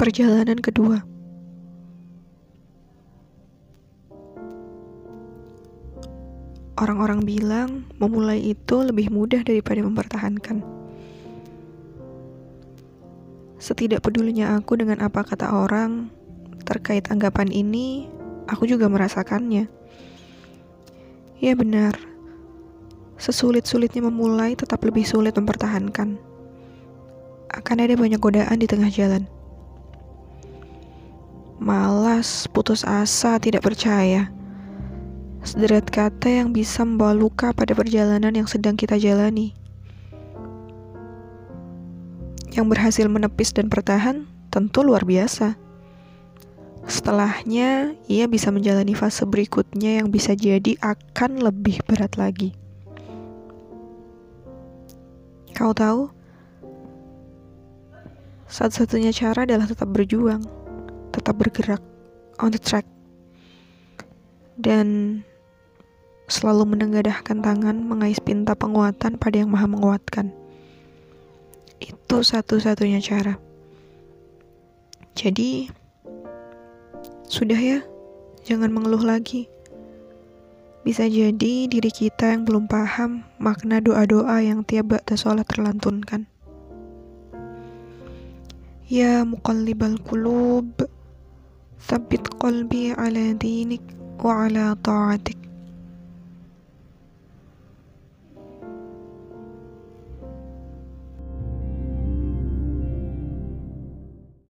Perjalanan kedua. Orang-orang bilang memulai itu lebih mudah daripada mempertahankan. Setidak pedulinya aku dengan apa kata orang terkait anggapan ini, aku juga merasakannya. Ya benar, sesulit-sulitnya memulai tetap lebih sulit mempertahankan. Akan ada banyak godaan di tengah jalan. Malas, putus asa, tidak percaya Sederet kata yang bisa membawa luka pada perjalanan yang sedang kita jalani. Yang berhasil menepis dan bertahan tentu luar biasa. Setelahnya, ia bisa menjalani fase berikutnya yang bisa jadi akan lebih berat lagi. Kau tahu, satu-satunya cara adalah tetap berjuang, tetap bergerak on the track, dan selalu menengadahkan tangan mengais pinta penguatan pada yang maha menguatkan. Itu satu-satunya cara. Jadi, sudah ya, jangan mengeluh lagi. Bisa jadi diri kita yang belum paham makna doa-doa yang tiap bakta sholat terlantunkan. Ya muqallibal qulub, ثبت قلبي على دينك وعلى طاعتك.